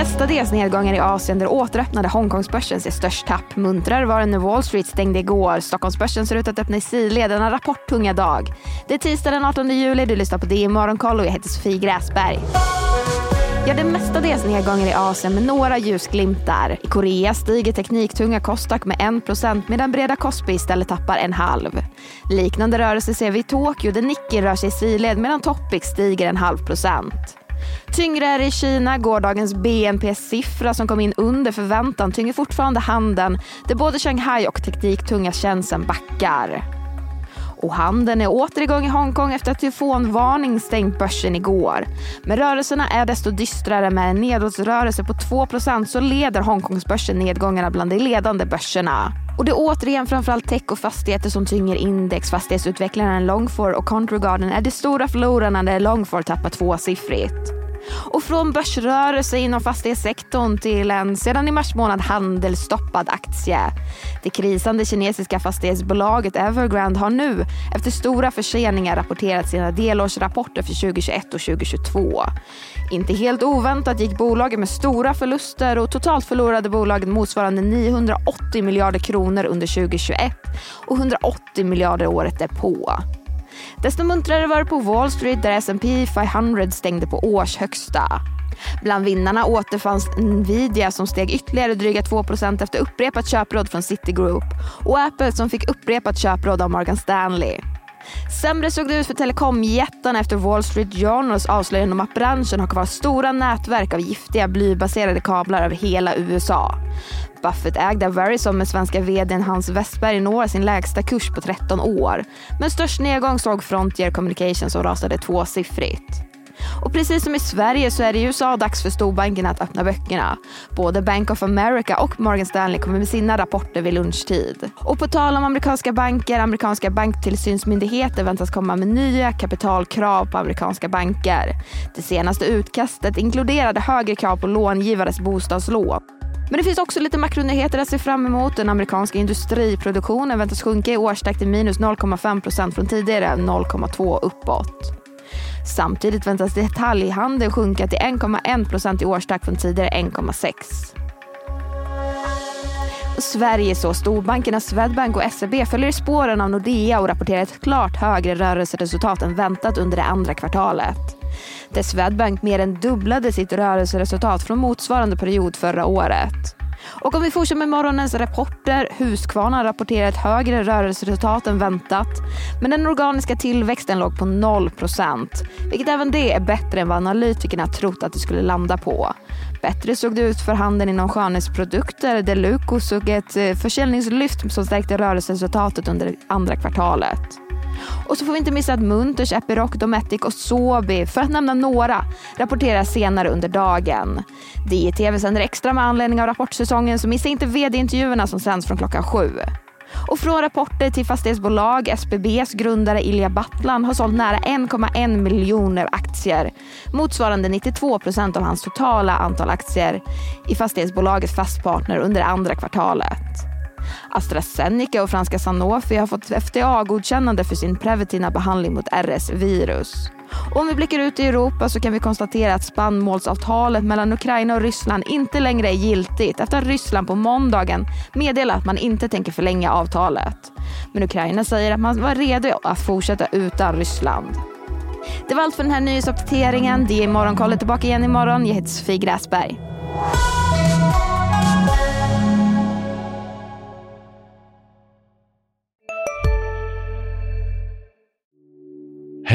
mestadels nedgångar i Asien där återöppnade Hongkongsbörsen ser störst tapp. Muntrare var det när Wall Street stängde igår. Stockholmsbörsen ser ut att öppna i sidled denna rapporttunga dag. Det är tisdag den 18 juli, du lyssnar på DI Morgonkoll och jag heter Sofie Gräsberg. Ja, det är mestadels nedgångar i Asien med några ljusglimtar. I Korea stiger tekniktunga Kostak med 1% medan breda Kospi istället tappar en halv. Liknande rörelser ser vi i Tokyo där Nikkei rör sig i sidled medan Topix stiger en halv procent. Tyngre är det i Kina. Gårdagens BNP-siffra som kom in under förväntan tynger fortfarande handeln där både Shanghai och tekniktunga tjänsten backar. Och handeln är åter igång i Hongkong efter att tyfonvarning stängt börsen igår. Men rörelserna är desto dystrare med en nedåtrörelse på 2% så leder Hongkongsbörsen nedgångarna bland de ledande börserna. Och det är återigen framförallt tech och fastigheter som tynger index. Fastighetsutvecklaren Longfor och Country Garden är de stora förlorarna där Longfor tappar tvåsiffrigt. Och från börsrörelse inom fastighetssektorn till en sedan i mars månad handelsstoppad aktie. Det krisande kinesiska fastighetsbolaget Evergrande har nu efter stora förseningar rapporterat sina delårsrapporter för 2021 och 2022. Inte helt oväntat gick bolaget med stora förluster och totalt förlorade bolaget motsvarande 980 miljarder kronor under 2021 och 180 miljarder året därpå. Desto muntrare var det på Wall Street där S&P 500 stängde på årshögsta. Bland vinnarna återfanns Nvidia som steg ytterligare dryga 2% efter upprepat köpråd från Citigroup och Apple som fick upprepat köpråd av Morgan Stanley. Sämre såg det ut för telekomjättarna efter Wall Street Journals avslöjande om att branschen har kvar stora nätverk av giftiga blybaserade kablar över hela USA. Buffett-ägda Verizon med svenska vdn Hans Westberg når sin lägsta kurs på 13 år. Men störst nedgång såg Frontier Communications som rasade tvåsiffrigt. Och precis som i Sverige så är det i USA dags för storbankerna att öppna böckerna. Både Bank of America och Morgan Stanley kommer med sina rapporter vid lunchtid. Och på tal om amerikanska banker, amerikanska banktillsynsmyndigheter väntas komma med nya kapitalkrav på amerikanska banker. Det senaste utkastet inkluderade högre krav på långivares bostadslån. Men det finns också lite makronyheter att se fram emot. Den amerikanska industriproduktionen väntas sjunka i årstakt till minus 0,5 procent från tidigare 0,2 uppåt. Samtidigt väntas detaljhandeln sjunka till 1,1 procent i årstakt från tidigare 1,6. Sverige så storbankerna Swedbank och SEB följer i spåren av Nordea och rapporterar ett klart högre rörelseresultat än väntat under det andra kvartalet. Där Swedbank mer än dubblade sitt rörelseresultat från motsvarande period förra året. Och om vi fortsätter med morgonens rapporter. Husqvarna rapporterar ett högre rörelseresultat än väntat. Men den organiska tillväxten låg på 0% vilket även det är bättre än vad analytikerna trott att det skulle landa på. Bättre såg det ut för handeln inom skönhetsprodukter där Luko såg ett eh, försäljningslyft som stärkte rörelseresultatet under andra kvartalet. Och så får vi inte missa att Munters, Epiroc, Dometic och Sobi, för att nämna några, rapporterar senare under dagen. DTV sänder extra med anledning av rapportsäsongen så missa inte vd-intervjuerna som sänds från klockan sju. Och från rapporter till fastighetsbolag, SBBs grundare Ilja Battlan har sålt nära 1,1 miljoner aktier. Motsvarande 92 procent av hans totala antal aktier i fastighetsbolaget Fastpartner under andra kvartalet. AstraZeneca och franska Sanofi har fått FDA-godkännande för sin preventiva behandling mot RS-virus. Om vi blickar ut i Europa så kan vi konstatera att spannmålsavtalet mellan Ukraina och Ryssland inte längre är giltigt efter att Ryssland på måndagen meddelade att man inte tänker förlänga avtalet. Men Ukraina säger att man var redo att fortsätta utan Ryssland. Det var allt för den här nyhetsuppdateringen. Det är Morgonkollet tillbaka igen imorgon. Jag heter Sofie Gräsberg.